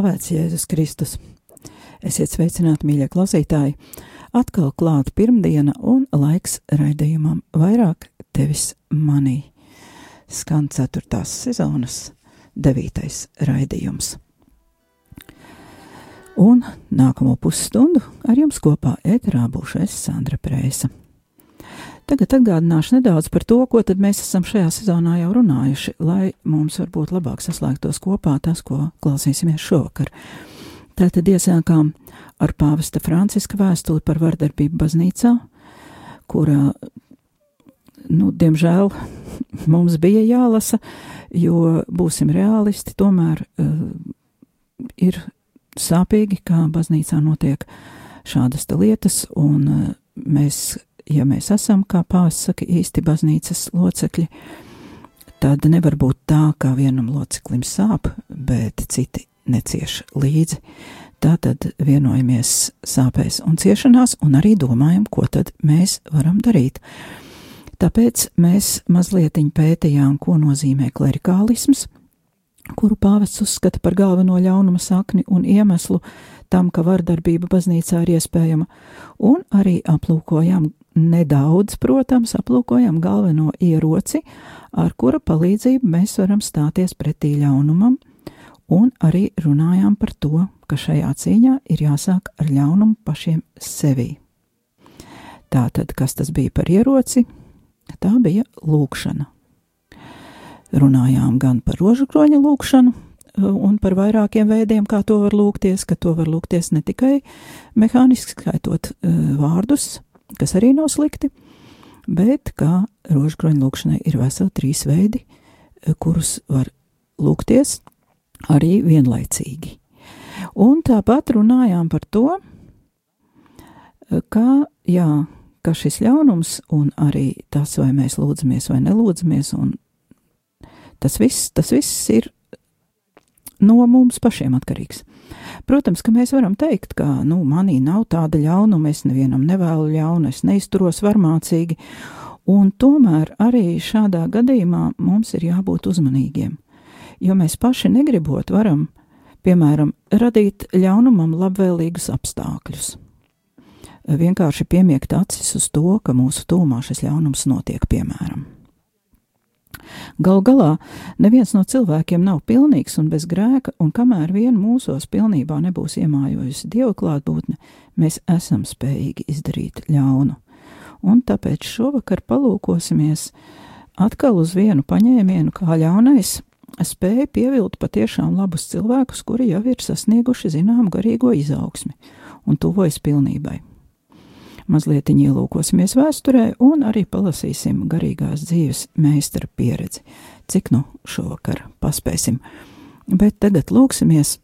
slavēts Jēzus Kristus. Esiet sveicināti, mīļie klausītāji! Atkal klāta pirmdiena un laiks raidījumam vairāk tevis manī. Skan ceturtās sezonas devītais raidījums. Un nākamo pusstundu ar jums kopā ēterā būšu es Sandra Prēsa. Tagad atgādināšu nedaudz par to, ko tad mēs esam šajā sezonā jau runājuši, lai mums varbūt labāk saslēgtos kopā tas, ko klausīsimies šovakar. Tātad iesākām ar pāvesta Franciska vēstuli par vardarbību baznīcā, kurā, nu, diemžēl mums bija jālasa, jo būsim realisti, tomēr uh, ir sāpīgi, kā baznīcā notiek šādas lietas, un uh, mēs, ja mēs esam, kā pāvis saka, īsti baznīcas locekļi, tad nevar būt tā, kā vienam loceklim sāp, bet citi necieš līdzi. Tātad vienojamies sāpēs un ciešanās, un arī domājam, ko tad mēs varam darīt. Tāpēc mēs mazliet pētījām, ko nozīmē klerikālisms, kuru pāvests uzskata par galveno ļaunuma sakni un iemeslu tam, ka vardarbība baznīcā ir iespējama, un arī aplūkojām nedaudz, protams, aplūkojām galveno ieroci, ar kura palīdzību mēs varam stāties pretī ļaunumam, un arī runājām par to, ka šajā cīņā ir jāsāk ar ļaunumu pašiem sevī. Tātad, kas tas bija par ieroci? Tā bija lūkšana. Runājām gan par rožukroņa lūkšanu, un par vairākiem veidiem, kā to var lūgties, ka to var lūgties ne tikai mehāniski skaitot uh, vārdus, kas arī nav slikti, bet kā rožukroņa lūkšanai ir veseli trīs veidi, uh, kurus var lūgties arī vienlaicīgi. Un tāpat runājām par to, ka, jā, ka šis ļaunums un arī tas, vai mēs lūdzamies vai nelūdzamies, un tas viss, tas viss ir no mums pašiem atkarīgs. Protams, ka mēs varam teikt, ka, nu, manī nav tāda ļaunuma, es nevienam nevēlu ļaunu, es neizturos varmācīgi, un tomēr arī šādā gadījumā mums ir jābūt uzmanīgiem, jo mēs paši negribot varam piemēram, radīt ļaunumam labvēlīgus apstākļus. Vienkārši piemiegt acis uz to, ka mūsu tūmā šis ļaunums notiek, piemēram. Gal galā neviens no cilvēkiem nav pilnīgs un bez grēka, un kamēr vien mūsos pilnībā nebūs iemājojusi Dieva klātbūtne, mēs esam spējīgi izdarīt ļaunu. Un tāpēc šovakar palūkosimies atkal uz vienu paņēmienu, kā ļaunais spēja pievilt patiešām labus cilvēkus, kuri jau ir sasnieguši zināmu garīgo izaugsmi un tuvojas pilnībai. Mazliet ielūkosimies vēsturē un arī palasīsim garīgās dzīves meistara pieredzi, cik nu šovakar paspēsim. Bet tagad lūksimies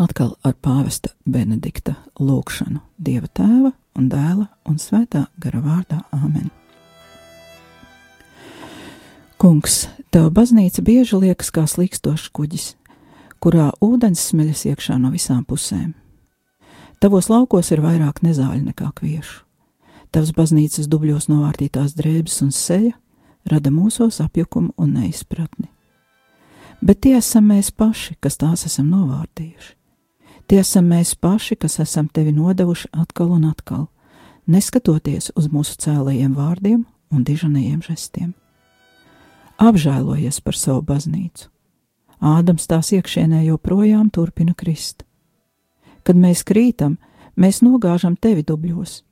atkal ar pāvesta Benedikta lūgšanu Dieva tēva un dēla un svētā gara vārdā Āmen. Kungs, tev baznīca bieži liekas kā slīkstošs kuģis, kurā ūdens smeļas iekšā no visām pusēm. Tavos laukos ir vairāk nezāļu nekā kviešu. Tavs baznīcas dubļos novārtītās drēbes un seja rada mūsos apjukumu un neizpratni. Bet tie esam mēs paši, kas tās esam novārtījuši. Tie esam mēs paši, kas esam tevi nodevuši atkal un atkal, neskatoties uz mūsu cēlajiem vārdiem un dižanajiem žestiem apžēlojies par savu baznīcu. Ādams tās iekšienē joprojām turpina krist. Kad mēs krītam, mēs nogāžam tevi dubļos,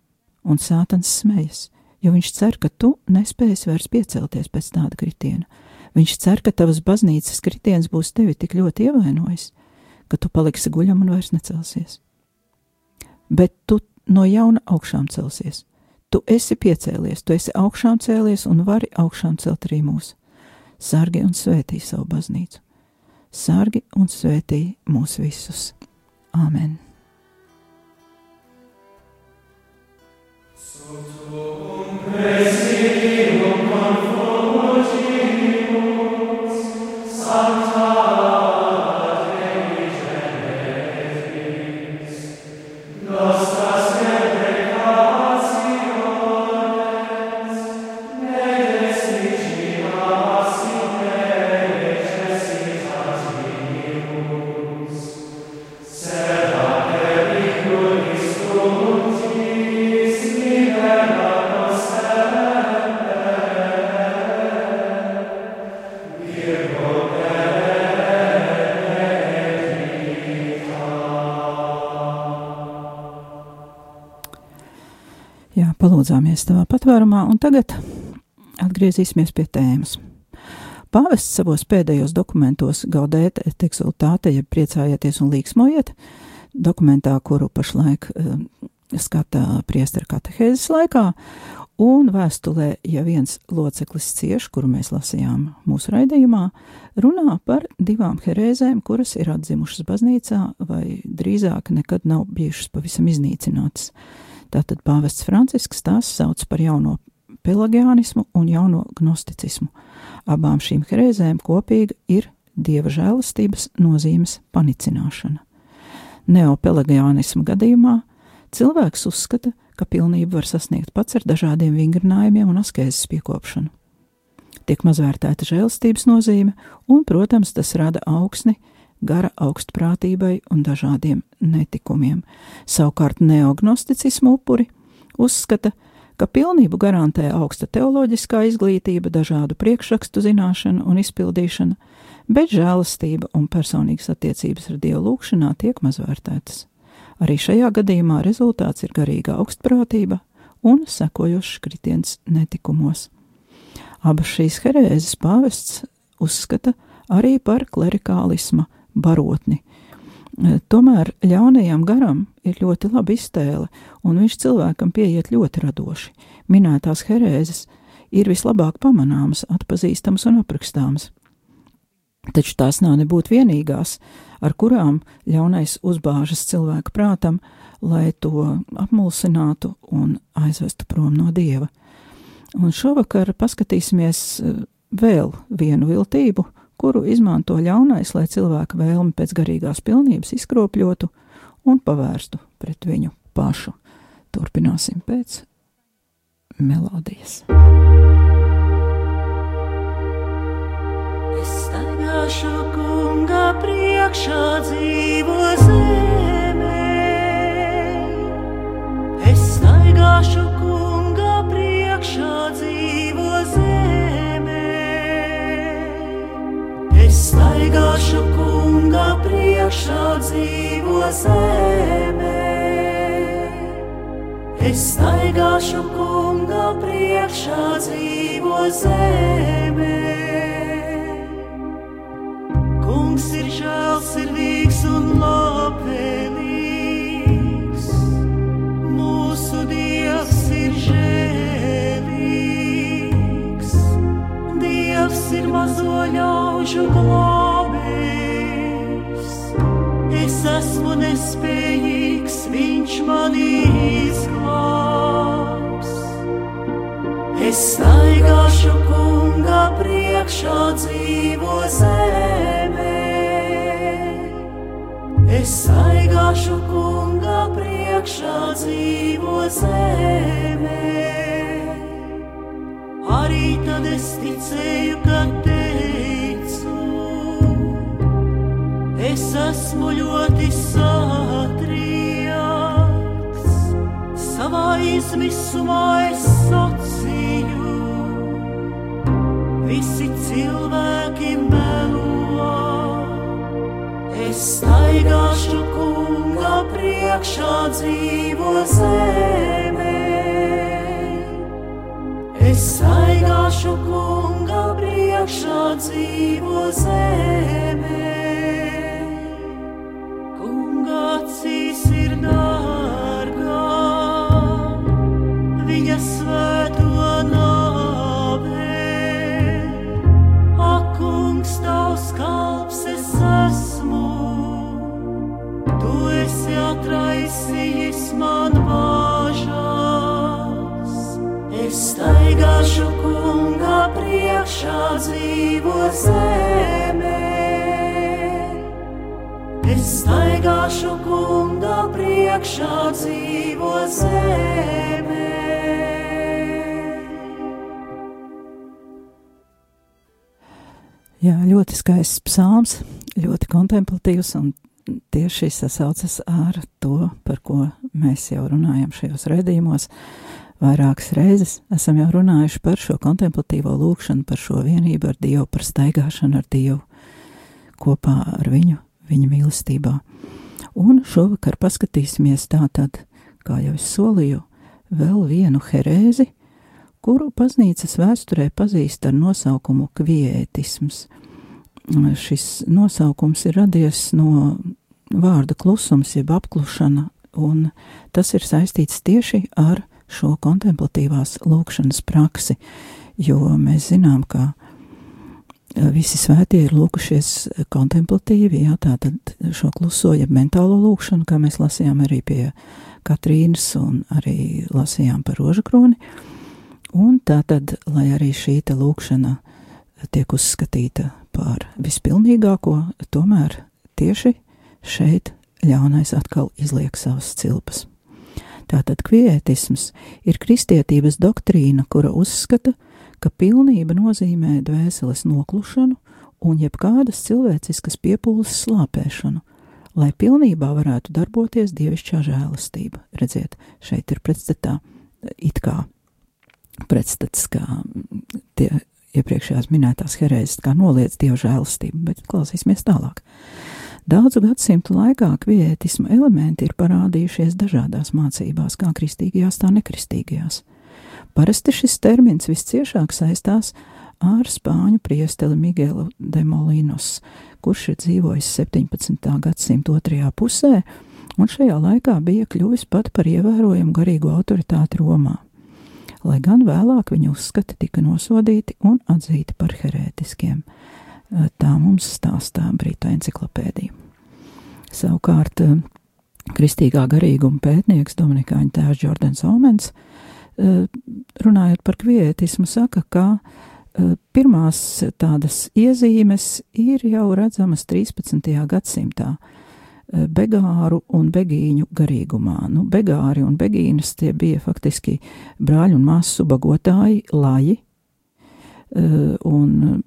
un sātans smejas, jo viņš cer, ka tu nespēsi vairs piecelties pēc tāda kritiena. Viņš cer, ka tavas baznīcas kritiens būs tevi tik ļoti ievainojis, ka tu paliksi guļam un vairs necelsies. Bet tu no jauna augšām celsies, Tu esi piecēlies, tu esi augšām cēlies un vari augšām celt arī mūs. Sargi un svētī savu baznīcu. Sargi un svētī mūs visus. Āmen! Jā, palūdzāmies tavā patvērumā, un tagad atgriezīsimies pie tēmas. Pāvests savos pēdējos dokumentos Gaudēt et exultāte, jeb priecājieties un līksmojiet, dokumentā, kuru pašlaik uh, skata priestera katehēzes laikā, un vēstulē, ja viens loceklis cieš, kuru mēs lasījām mūsu raidījumā, runā par divām herēzēm, kuras ir atzimušas baznīcā vai drīzāk nekad nav bijušas pavisam iznīcinātas. Tātad pāvests Francisks tās sauc par jauno pelagianismu un jauno gnosticismu. Abām šīm herēzēm kopīga ir dieva žēlastības nozīmes panicināšana. Neopelagianismu gadījumā cilvēks uzskata, ka pilnību var sasniegt pats ar dažādiem vingrinājumiem un askēzes piekopšanu. Tiek mazvērtēta žēlastības nozīme, un, protams, tas rada augsni gara augstprātībai un dažādiem netikumiem. Savukārt neognosticismu upuri uzskata, ka pilnību garantē augsta teoloģiskā izglītība, dažādu priekšrakstu zināšana un izpildīšana, bet žēlastība un personīgas attiecības ar Dievu lūgšanā tiek mazvērtētas. Arī šajā gadījumā rezultāts ir garīga augstprātība un sekojošs kritiens netikumos. Abas šīs herēzes pāvests uzskata arī par klerikālisma barotni. E, tomēr ļaunajam garam ir ļoti laba iztēle, un viņš cilvēkam pieiet ļoti radoši. Minētās herēzes ir vislabāk pamanāmas, atpazīstamas un aprakstāmas. Taču tās nav nebūtu vienīgās, ar kurām ļaunais uzbāžas cilvēka prātam, lai to apmulsinātu un aizvestu prom no dieva. Un šovakar paskatīsimies e, vēl vienu viltību, kuru izmanto ļaunais, lai cilvēka vēlmi pēc garīgās pilnības izkropļotu un pavērstu pret viņu pašu. Turpināsim pēc melodijas. Es staigāšu kunga priekšā dzīvo zemē. Es staigāšu zemē. Es staigāšu kunga priekšā dzīvo zemē. Kungs ir žēlsirdīgs un labvēlīgs. Mūsu Dievs ir žēlīgs. Dievs ir mazo ļaužu glābējs. Esmu nespējīgs, viņš mani izglābs. Es staigāšu kunga priekšā dzīvo zemē. Es staigāšu kunga priekšā dzīvo zemē. Arī tad es ticēju, esmu ļoti satriekts. Savā izmisumā es sacīju, visi cilvēki melo. Es staigāšu kunga priekšā dzīvo zemē. Es staigāšu kunga priekšā dzīvo zemē. Staigāšu kunga priekšā dzīvo zemē. Es staigāšu kunga priekšā dzīvo zemē. Jā, ļoti skaists psalms, ļoti kontemplatīvs un tieši sasaucas ar to, par ko mēs jau runājam šajos redzījumos. Vairākas reizes esam jau runājuši par šo kontemplatīvo lūkšanu, par šo vienību ar Dievu, par staigāšanu ar Dievu kopā ar viņu, viņa mīlestībā. Un šovakar paskatīsimies tātad, kā jau es solīju, vēl vienu herēzi, kuru baznīcas vēsturē pazīst ar nosaukumu kviētisms. Šis nosaukums ir radies no vārda klusums, jeb apklušana, un tas ir saistīts tieši ar šo kontemplatīvās lūkšanas praksi, jo mēs zinām, ka visi svētie ir lūkušies kontemplatīvi, jā, tātad šo kluso, jeb mentālo lūkšanu, kā mēs lasījām arī pie Katrīnas un arī lasījām par rožakroni. Un tā tad, lai arī šī te lūkšana tiek uzskatīta par vispilnīgāko, tomēr tieši šeit ļaunais atkal izliek savas cilpas. Tātad kvietisms ir kristietības doktrīna, kura uzskata, ka pilnība nozīmē dvēseles noklušanu un jebkādas cilvēciskas piepūles slāpēšanu, lai pilnībā varētu darboties dievišķā žēlastība. Redziet, šeit ir pretstatā it kā pretstats, kā tie iepriekšējās minētās herēzes, kā noliedz dievu žēlastību, bet klausīsimies tālāk. Daudzu gadsimtu laikā kvietisma elementi ir parādījušies dažādās mācībās, kā kristīgajās, tā nekristīgajās. Parasti šis termins visciešāk saistās ar spāņu priesteli Miguelu de Molinos, kurš ir dzīvojis 17. gadsimta otrajā pusē, un šajā laikā bija kļuvis pat par ievērojumu garīgu autoritāti Romā lai gan vēlāk viņa uzskati tika nosodīti un atzīti par herētiskiem. Eh, tā mums stāstā Brīta enciklopēdija. Savukārt, eh, kristīgā garīguma pētnieks Dominikāņu tēvs Jordans Omens, eh, runājot par kvietismu, saka, ka pirmās tādas iezīmes ir jau redzamas 13. gadsimtā begāru un begīņu garīgumā. Nu, begāri un begīnas tie bija faktiski brāļu un māsu subagotāji, laji, un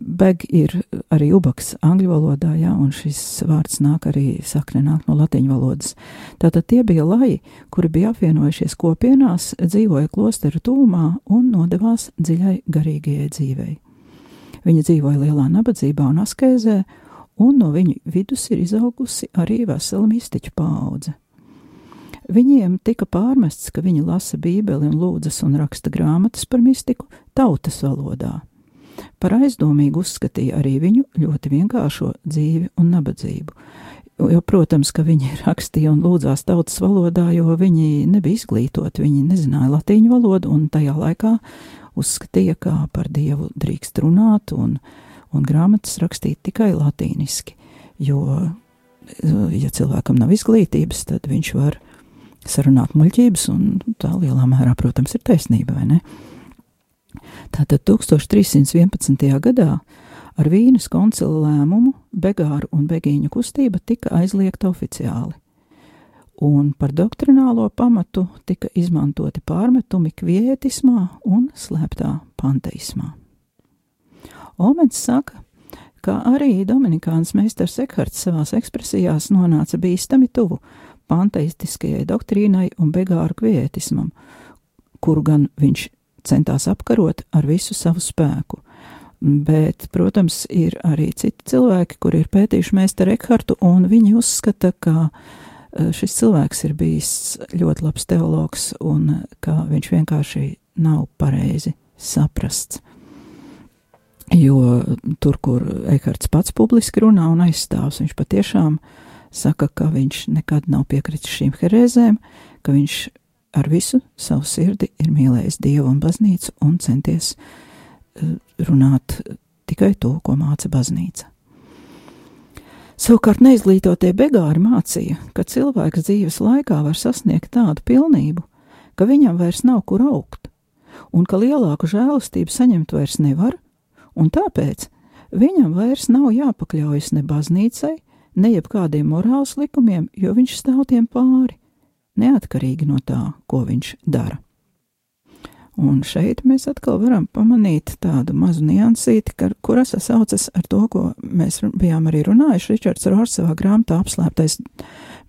beg ir arī ubaks angļu valodā, jā, un šis vārds nāk arī sakne nāk no latiņu valodas. Tātad tie bija laji, kuri bija apvienojušies kopienās, dzīvoja klosteru tūmā un nodevās dziļai garīgajai dzīvei. Viņi dzīvoja lielā nabadzībā un askēzē, un no viņu vidus ir izaugusi arī vesela mistiķu paudze. Viņiem tika pārmests, ka viņi lasa Bībeli un lūdzas un raksta grāmatas par mistiku tautas valodā. Par aizdomīgu uzskatīja arī viņu ļoti vienkāršo dzīvi un nabadzību. Jo, protams, ka viņi rakstīja un lūdzās tautas valodā, jo viņi nebija izglītoti, viņi nezināja latīņu valodu un tajā laikā uzskatīja, kā par dievu drīkst runāt un un grāmatas rakstīt tikai latīniski, jo, ja cilvēkam nav izglītības, tad viņš var sarunāt muļķības, un tā lielā mērā, protams, ir taisnība, vai ne? Tātad 1311. gadā ar Vīnes koncila lēmumu Begāru un Begīņu kustība tika aizliegta oficiāli, un par doktrinālo pamatu tika izmantoti pārmetumi kvietismā un slēptā panteismā. Omens saka, ka arī Dominikāns meistars Ekhards savās ekspresijās nonāca bīstami tuvu panteistiskajai doktrīnai un begāru kvietismam, kuru gan viņš centās apkarot ar visu savu spēku. Bet, protams, ir arī citi cilvēki, kuri ir pētījuši meistaru Ekhartu, un viņi uzskata, ka eh, šis cilvēks ir bijis ļoti labs teologs un ka viņš vienkārši nav pareizi saprasts. Jo tur, kur Ekarts pats publiski runā un aizstāvs, viņš patiešām saka, ka viņš nekad nav piekritis šīm herēzēm, ka viņš ar visu savu sirdi ir mīlējis Dievu un baznīcu un centies uh, runāt tikai to, ko māca baznīca. Savukārt neizglītotie begāri mācīja, ka cilvēks dzīves laikā var sasniegt tādu pilnību, ka viņam vairs nav kur augt, un ka lielāku žēlastību saņemt vairs nevar, un tāpēc viņam vairs nav jāpakļaujas ne baznīcai, ne jebkādiem morāls likumiem, jo viņš stāv tiem pāri, neatkarīgi no tā, ko viņš dara. Un šeit mēs atkal varam pamanīt tādu mazu niansīti, kuras sasaucas ar to, ko mēs bijām arī runājuši. Ričards Rors savā grāmatā apslēptais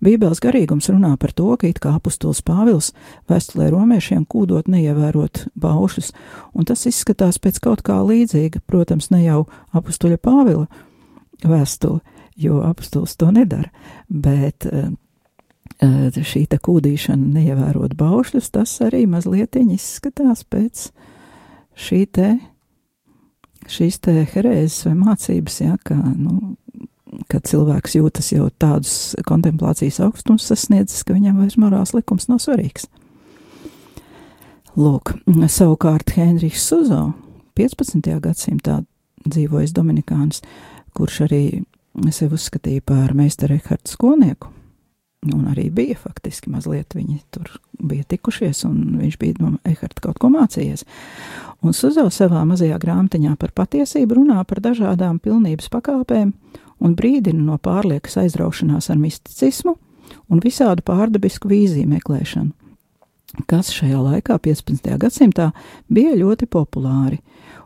Bībeles garīgums runā par to, ka it kā apustulis Pāvils vēstulē romiešiem kūdot neievērot baušus, un tas izskatās pēc kaut kā līdzīga, protams, ne jau apustuļa Pāvila vēstule, jo apustulis to nedara, bet uh, šī te kūdīšana, neievērot baušļus, tas arī mazliet izskatās pēc šī te, šīs te herēzes vai mācības, ja, ka, nu, kad cilvēks jūtas jau tādus kontemplācijas augstums sasniedzis, ka viņam vairs morāls likums nav svarīgs. Lūk, savukārt Henrijs Suzo 15. gadsimtā dzīvojas Dominikāns, kurš arī sevi uzskatīja par meistaru Ehardu skolnieku, Un arī bija faktiski mazliet viņi tur bija tikušies, un viņš bija no Eharta kaut ko mācījies. Un Suzo savā mazajā grāmatiņā par patiesību runā par dažādām pilnības pakāpēm un brīdina no pārliekas aizraušanās ar misticismu un visādu pārdabisku vīziju meklēšanu, kas šajā laikā, 15. gadsimtā, bija ļoti populāri.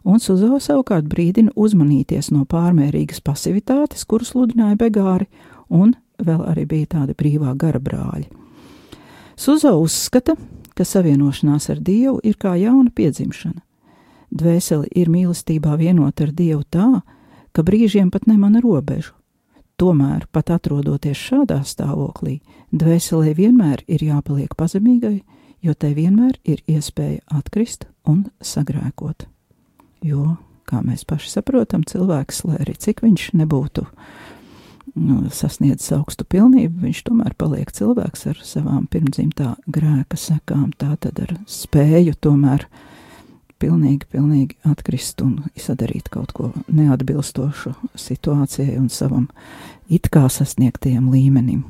Un Suzo savukārt brīdina uzmanīties no pārmērīgas pasivitātes, kuras sludināja begāri, un vēl arī bija tādi brīvā gara brāļi. Suzo uzskata, ka savienošanās ar Dievu ir kā jauna piedzimšana. Dvēseli ir mīlestībā vienota ar Dievu tā, ka brīžiem pat nemana robežu. Tomēr, pat atrodoties šādā stāvoklī, dvēselē vienmēr ir jāpaliek pazemīgai, jo tai vienmēr ir iespēja atkrist un sagrēkot. Jo, kā mēs paši saprotam, cilvēks, lai arī cik viņš nebūtu nu, sasniedzis augstu pilnību, viņš tomēr paliek cilvēks ar savām pirmdzimtā grēka sekām, tā tad ar spēju tomēr pilnīgi, pilnīgi atkrist un sadarīt kaut ko neatbilstošu situācijai un savam it kā sasniegtajam līmenim.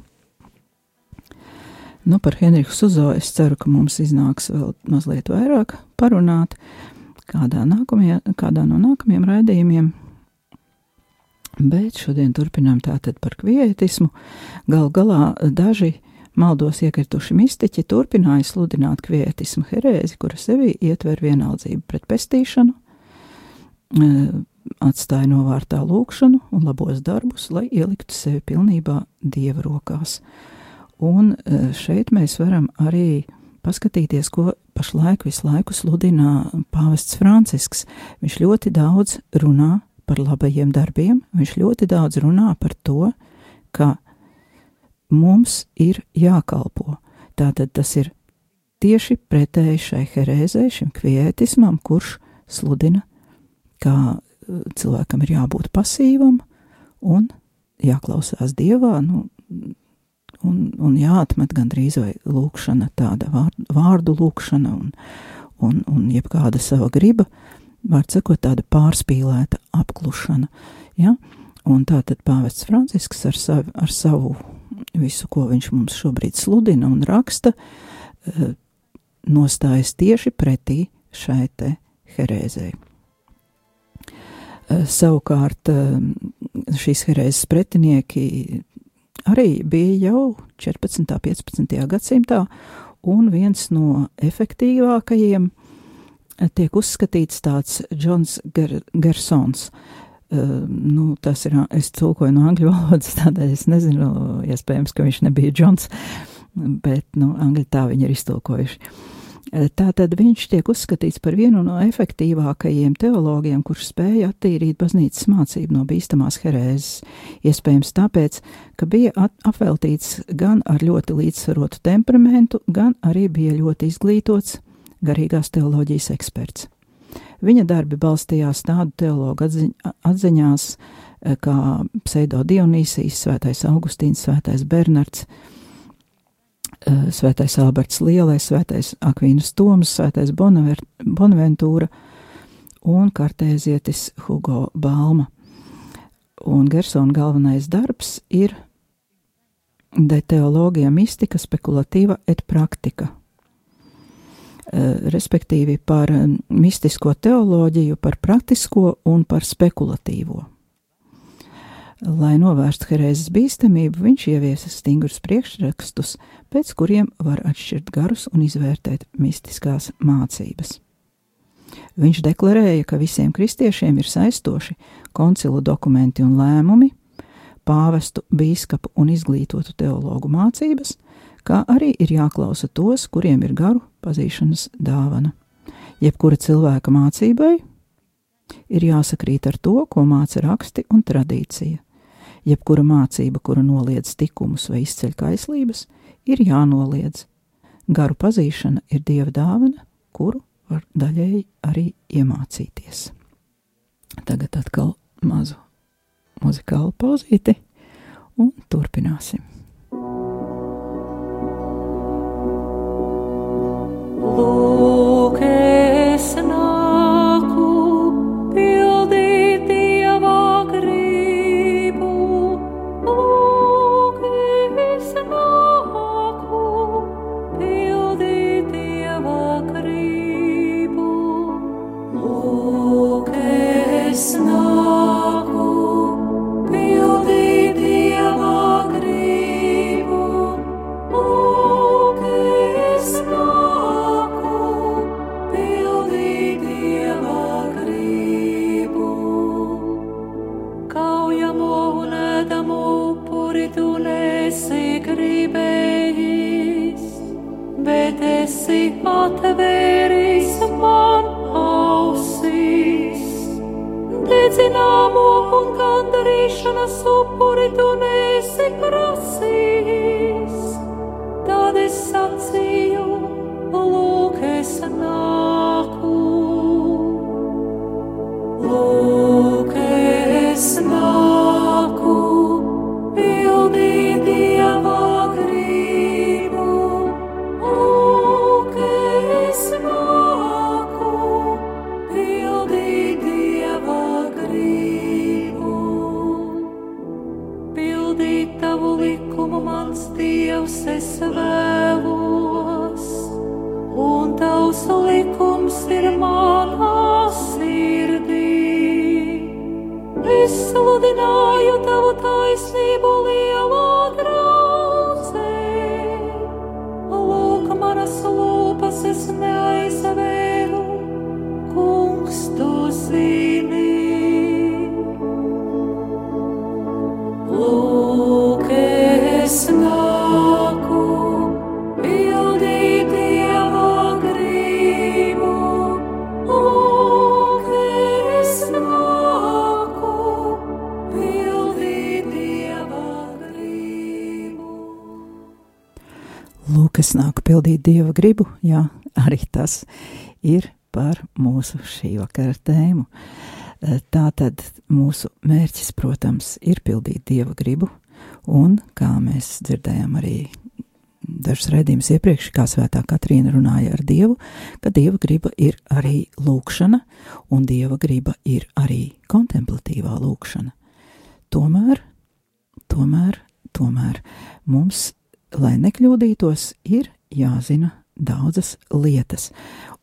Nu, par Henriku Suzo es ceru, ka mums iznāks vēl mazliet vairāk parunāt kādā, nākamajā, kādā no nākamajiem raidījumiem Bet šodien turpinām tātad par kvietismu. Gal galā daži maldos iekrituši mistiķi turpināja sludināt kvietismu herēzi, kura sevī ietver vienaldzību pret pestīšanu, e, atstāja novārtā lūkšanu un labos darbus, lai ieliktu sevi pilnībā dieva rokās. Un e, šeit mēs varam arī paskatīties, ko pašlaik visu laiku sludina pāvests Francisks. Viņš ļoti daudz runā par labajiem darbiem, viņš ļoti daudz runā par to, ka mums ir jākalpo. Tātad tas ir tieši pretēji šai herēzē, šim kvietismam, kurš sludina, ka uh, cilvēkam ir jābūt pasīvam un jāklausās dievā, nu, un, un jāatmet gandrīz vai lūkšana, tāda vārdu, vārdu lūkšana un, un, un jebkāda sava griba, var sakot, tāda pārspīlēta apklušana. Ja? Un tā tad pāvests Francisks ar savu, ar savu visu, ko viņš mums šobrīd sludina un raksta, eh, nostājas tieši pretī šai te herēzei. Eh, savukārt eh, šīs herēzes pretinieki arī bija jau 14. un 15. gadsimtā, un viens no efektīvākajiem tiek uzskatīts tāds Džons Ger Gersons. Uh, nu, tas ir, es tulkoju no angļu valodas, tādēļ es nezinu, iespējams, ka viņš nebija Džons, bet, nu, angļu tā viņi ir iztulkojuši. Uh, tātad viņš tiek uzskatīts par vienu no efektīvākajiem teologiem, kurš spēja attīrīt baznīcas mācību no bīstamās herēzes. Iespējams tāpēc, ka bija apveltīts gan ar ļoti līdzsvarotu temperamentu, gan arī bija ļoti izglītots, garīgās teoloģijas eksperts. Viņa darbi balstījās tādu teologu atziņ, atziņās eh, kā pseido Dionīsijas, svētais Augustīns, svētais Bernards, Svētais Alberts Lielais, Svētais Akvīnas Toms, Svētais Bonaventūra un kartēzietis Hugo Balma. Un Gersona galvenais darbs ir De teoloģija mistika spekulatīva et praktika, respektīvi par mistisko teoloģiju, par praktisko un par spekulatīvo. Lai novērstu herēzes bīstamību, viņš ieviesa stingrus priekšrakstus, pēc kuriem var atšķirt garus un izvērtēt mistiskās mācības. Viņš deklarēja, ka visiem kristiešiem ir saistoši koncilu dokumenti un lēmumi, pāvestu, bīskapu un izglītotu teologu mācības, kā arī ir jāklausa tos, kuriem ir garu pazīšanas dāvana. Jebkura cilvēka mācībai ir jāsakrīt ar to, ko māca raksti un tradīcija jebkura mācība, kura noliedz likumus vai izceļ kaislības, ir jānoliedz. Garu pazīšana ir dieva dāvana, kuru var daļēji arī iemācīties. Tagad atkal mazu muzikālu pauzīti un turpināsim. Lūk, gandarīšanas upuri tu nesi prasījis. Tad es Lūk, es nāku pildīt dieva gribu, jā, arī tas ir par mūsu šī vakara tēmu. Tā tad mūsu mērķis, protams, ir pildīt dieva gribu, un kā mēs dzirdējām arī dažus raidījumus iepriekš, kā svētā Katrīna runāja ar Dievu, ka Dieva griba ir arī lūkšana, un Dieva griba ir arī kontemplatīvā lūkšana. Tomēr, tomēr, tomēr mums, lai nekļūdītos, ir jāzina daudzas lietas,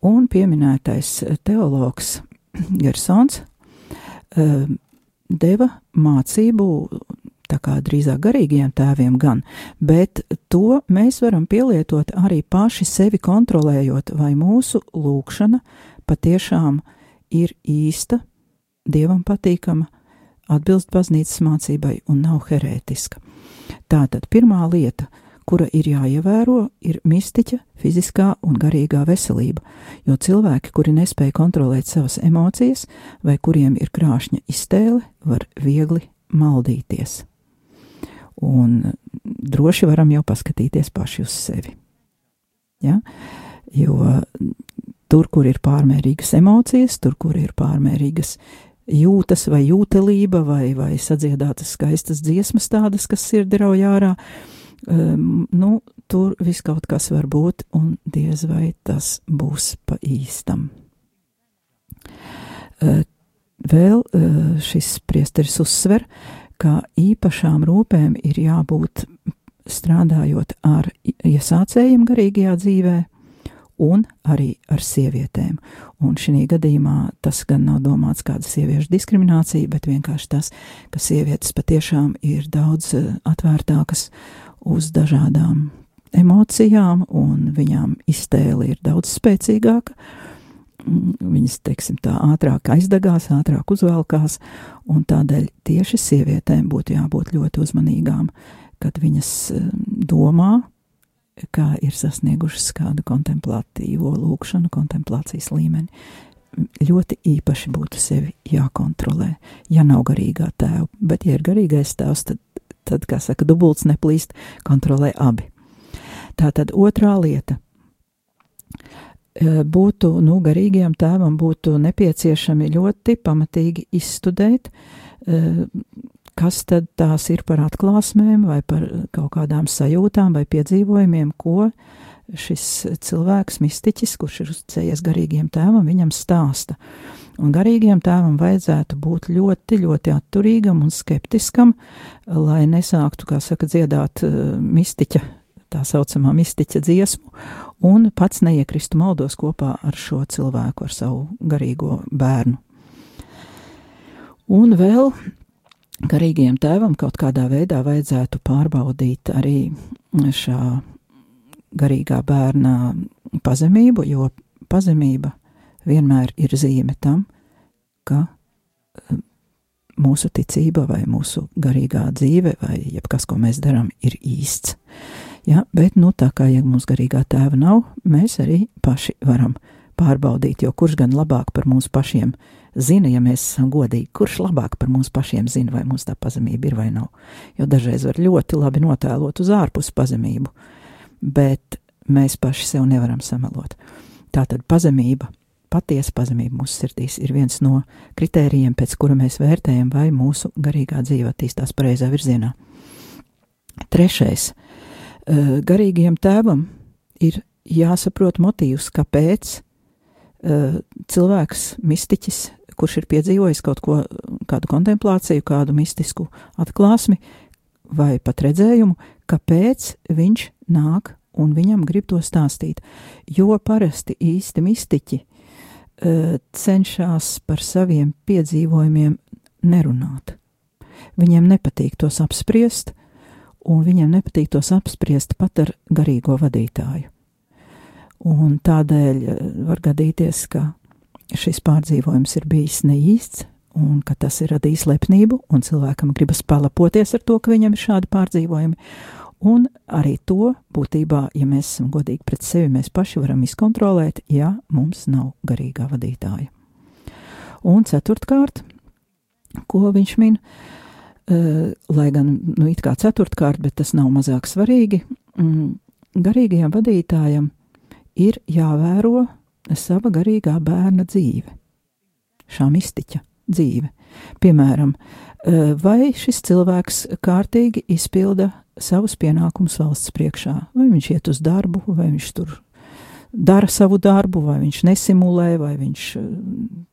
un pieminētais teologs Gersons uh, deva mācību tā kā drīzāk garīgiem tēviem gan, bet to mēs varam pielietot arī paši sevi kontrolējot, vai mūsu lūkšana patiešām ir īsta, dievam patīkama, atbilst baznīcas mācībai un nav herētiska. Tātad pirmā lieta, kura ir jāievēro, ir mistiķa, fiziskā un garīgā veselība, jo cilvēki, kuri nespēja kontrolēt savas emocijas vai kuriem ir krāšņa iztēle, var viegli maldīties. Un droši varam jau paskatīties paši uz sevi. Ja? Jo tur, kur ir pārmērīgas emocijas, tur, kur ir pārmērīgas jūtas vai jūtelība vai, vai sadziedātas skaistas dziesmas tādas, kas sirdi rauj ārā, um, nu, tur viss kaut kas var būt, un diez vai tas būs pa īstam. Vēl šis priesteris uzsver, ka īpašām rūpēm ir jābūt strādājot ar iesācējiem garīgajā dzīvē, un arī ar sievietēm. Un šī gadījumā tas gan nav domāts kāda sieviešu diskriminācija, bet vienkārši tas, ka sievietes patiešām ir daudz atvērtākas uz dažādām emocijām, un viņām iztēle ir daudz spēcīgāka. Viņas, teiksim, tā ātrāk aizdegās, ātrāk uzvelkās, un tādēļ tieši sievietēm būtu jābūt ļoti uzmanīgām, kad viņas domā, kā ir sasniegušas kādu kontemplatīvo lūkšanu, kontemplācijas līmeni. Ļoti īpaši būtu sevi jākontrolē, ja nav garīgā tēva, bet, ja ir garīgais tēvs, tad, tad kā saka, dubults neplīst, kontrolē abi. Tā tad otrā lieta e, būtu, nu, garīgajam tēvam būtu nepieciešami ļoti pamatīgi izstudēt, e, kas tad tās ir par atklāsmēm vai par kaut kādām sajūtām vai piedzīvojumiem, ko šis cilvēks, mistiķis, kurš ir uzcējies garīgiem tēvam, viņam stāsta. Un garīgiem tēvam vajadzētu būt ļoti, ļoti atturīgam un skeptiskam, lai nesāktu, kā saka, dziedāt uh, mistiķa, tā saucamā mistiķa dziesmu, un pats neiekristu maldos kopā ar šo cilvēku, ar savu garīgo bērnu. Un vēl garīgajam tēvam kaut kādā veidā vajadzētu pārbaudīt arī šā garīgā bērna pazemību, jo pazemība vienmēr ir zīme tam, ka eh, mūsu ticība vai mūsu garīgā dzīve vai jebkas, ko mēs darām, ir īsts. Ja, bet, nu, tā kā ja mums garīgā tēva nav, mēs arī paši varam pārbaudīt, jo kurš gan labāk par mums pašiem zina, ja mēs esam godīgi, kurš labāk par mums pašiem zina, vai mums tā pazemība ir vai nav. Jo dažreiz var ļoti labi notēlot uz ārpus pazemību, bet mēs paši sev nevaram samelot. Tātad pazemība, patiesa pazemība mūsu sirdīs ir viens no kritērijiem, pēc kura mēs vērtējam, vai mūsu garīgā dzīve attīstās pareizā virzienā. Trešais. Eh, garīgajam tēvam ir jāsaprot motīvs, kāpēc uh, cilvēks, mistiķis, kurš ir piedzīvojis kaut ko, kādu kontemplāciju, kādu mistisku atklāsmi vai pat redzējumu, kāpēc viņš nāk un viņam grib to stāstīt. Jo parasti īsti mistiķi uh, cenšas par saviem piedzīvojumiem nerunāt. Viņiem nepatīk tos apspriest, un viņiem nepatīk tos apspriest pat ar garīgo vadītāju. Un tādēļ var gadīties, ka šis pārdzīvojums ir bijis neīsts, un ka tas ir radījis lepnību, un cilvēkam gribas palapoties ar to, ka viņam ir šādi pārdzīvojumi. Un arī to būtībā, ja mēs esam godīgi pret sevi, mēs paši varam izkontrolēt, ja mums nav garīgā vadītāja. Un ceturtkārt, ko viņš min, uh, lai gan, nu, it kā ceturtkārt, bet tas nav mazāk svarīgi, mm, garīgajam vadītājam ir jāvēro sava garīgā bērna dzīve, šā mistiķa dzīve. Piemēram, eh, vai šis cilvēks kārtīgi izpilda savus pienākumus valsts priekšā, vai viņš iet uz darbu, vai viņš tur dara savu darbu, vai viņš nesimulē, vai viņš,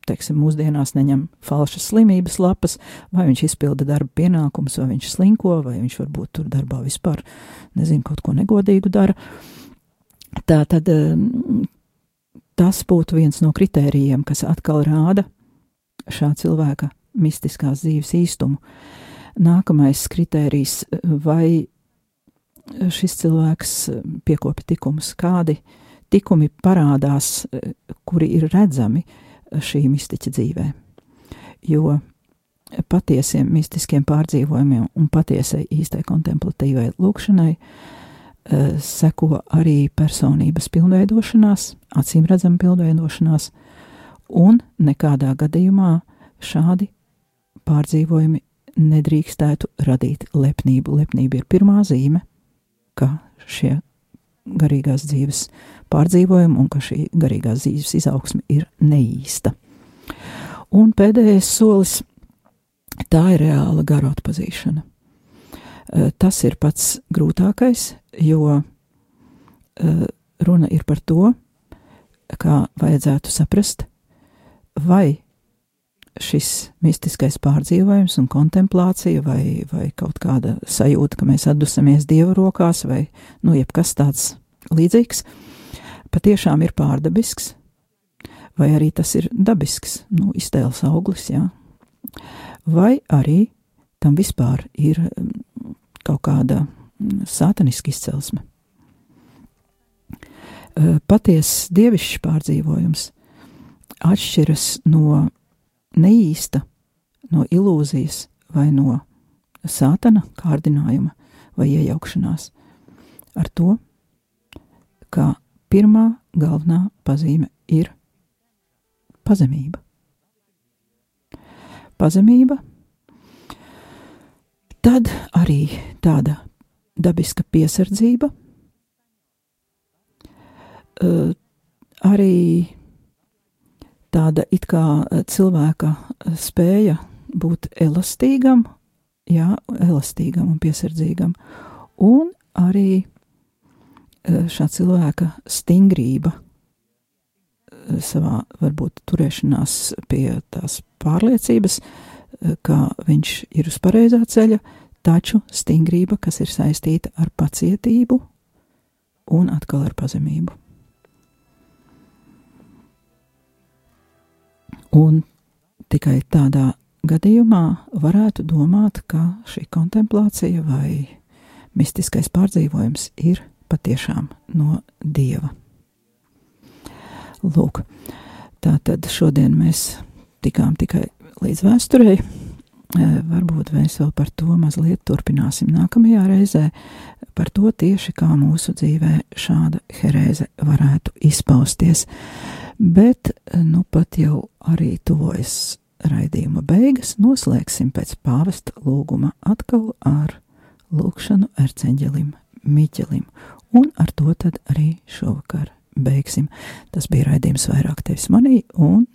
teiksim, mūsdienās neņem falšas slimības lapas, vai viņš izpilda darba pienākumus, vai viņš slinko, vai viņš varbūt tur darbā vispār, nezinu, kaut ko negodīgu dara. Tā tad tas būtu viens no kritērijiem, kas atkal rāda šā cilvēka mistiskās dzīves īstumu. Nākamais kritērijs, vai šis cilvēks piekopja tikumus, kādi tikumi parādās, kuri ir redzami šī mistiķa dzīvē. Jo patiesiem mistiskiem pārdzīvojumiem un patiesai īstai kontemplatīvai lūkšanai Eh, seko arī personības pilnveidošanās, acīm redzama pilnveidošanās, un nekādā gadījumā šādi pārdzīvojumi nedrīkstētu radīt lepnību. Lepnība ir pirmā zīme, ka šie garīgās dzīves pārdzīvojumi un ka šī garīgās dzīves izaugsme ir neīsta. Un pēdējais solis - tā ir reāla garu atpazīšana. Eh, tas ir pats grūtākais, jo uh, runa ir par to, kā vajadzētu saprast, vai šis mistiskais pārdzīvojums un kontemplācija, vai, vai kaut kāda sajūta, ka mēs atdusamies Dieva rokās, vai nu, jebkas tāds līdzīgs, patiešām ir pārdabisks, vai arī tas ir dabisks, nu, iztēles auglis, jā. Vai arī tam vispār ir mm, kaut kāda mm, sātaniska izcelsme. Patiesa dievišķs pārdzīvojums atšķiras no neīsta, no ilūzijas vai no sātana kārdinājuma vai iejaukšanās ar to, ka pirmā galvenā pazīme ir pazemība. Pazemība, tad arī tāda dabiska piesardzība, arī tāda it kā cilvēka spēja būt elastīgam, jā, elastīgam un piesardzīgam, un arī šā cilvēka stingrība savā varbūt turēšanās pie tās pārliecības, ka viņš ir uz pareizā ceļa, taču stingrība, kas ir saistīta ar pacietību un atkal ar pazemību. Un tikai tādā gadījumā varētu domāt, ka šī kontemplācija vai mistiskais pārdzīvojums ir patiešām no dieva. Lūk, tā tad šodien mēs tikām tikai līdz vēsturei. Varbūt mēs vēl par to mazliet turpināsim nākamajā reizē, par to tieši kā mūsu dzīvē šāda herēze varētu izpausties bet nu pat jau arī tuvojas raidījuma beigas, noslēgsim pēc pāvesta lūguma atkal ar lūgšanu arceņģelim Miķelim, un ar to tad arī šovakar beigsim. Tas bija raidījums vairāk tevis manī un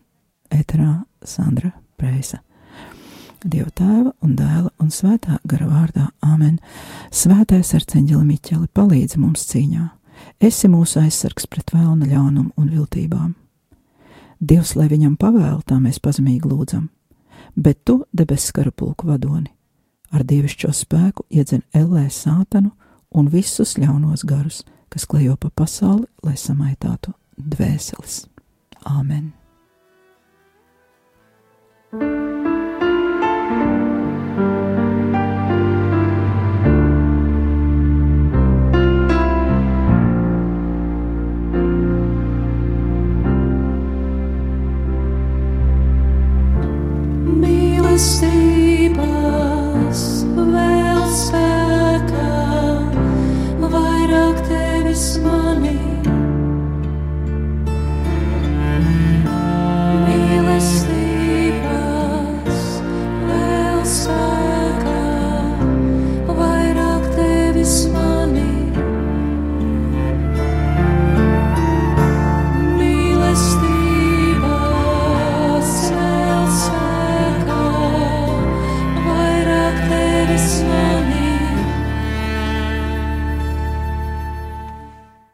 eterā Sandra Preisa. Dieva tēva un dēla un svētā gara vārdā Āmen. Svētais arceņģeli Miķeli palīdz mums cīņā. Esi mūsu aizsargs pret vēlna ļaunumu un viltībām Dievs, lai viņam pavēl, tā mēs pazemīgi lūdzam, bet tu, debesu karapulku vadoni, ar dievišķo spēku iedzen ellē sātanu un visus ļaunos garus, kas klejo pa pasauli, lai samaitātu dvēseles. Āmen! mīlestības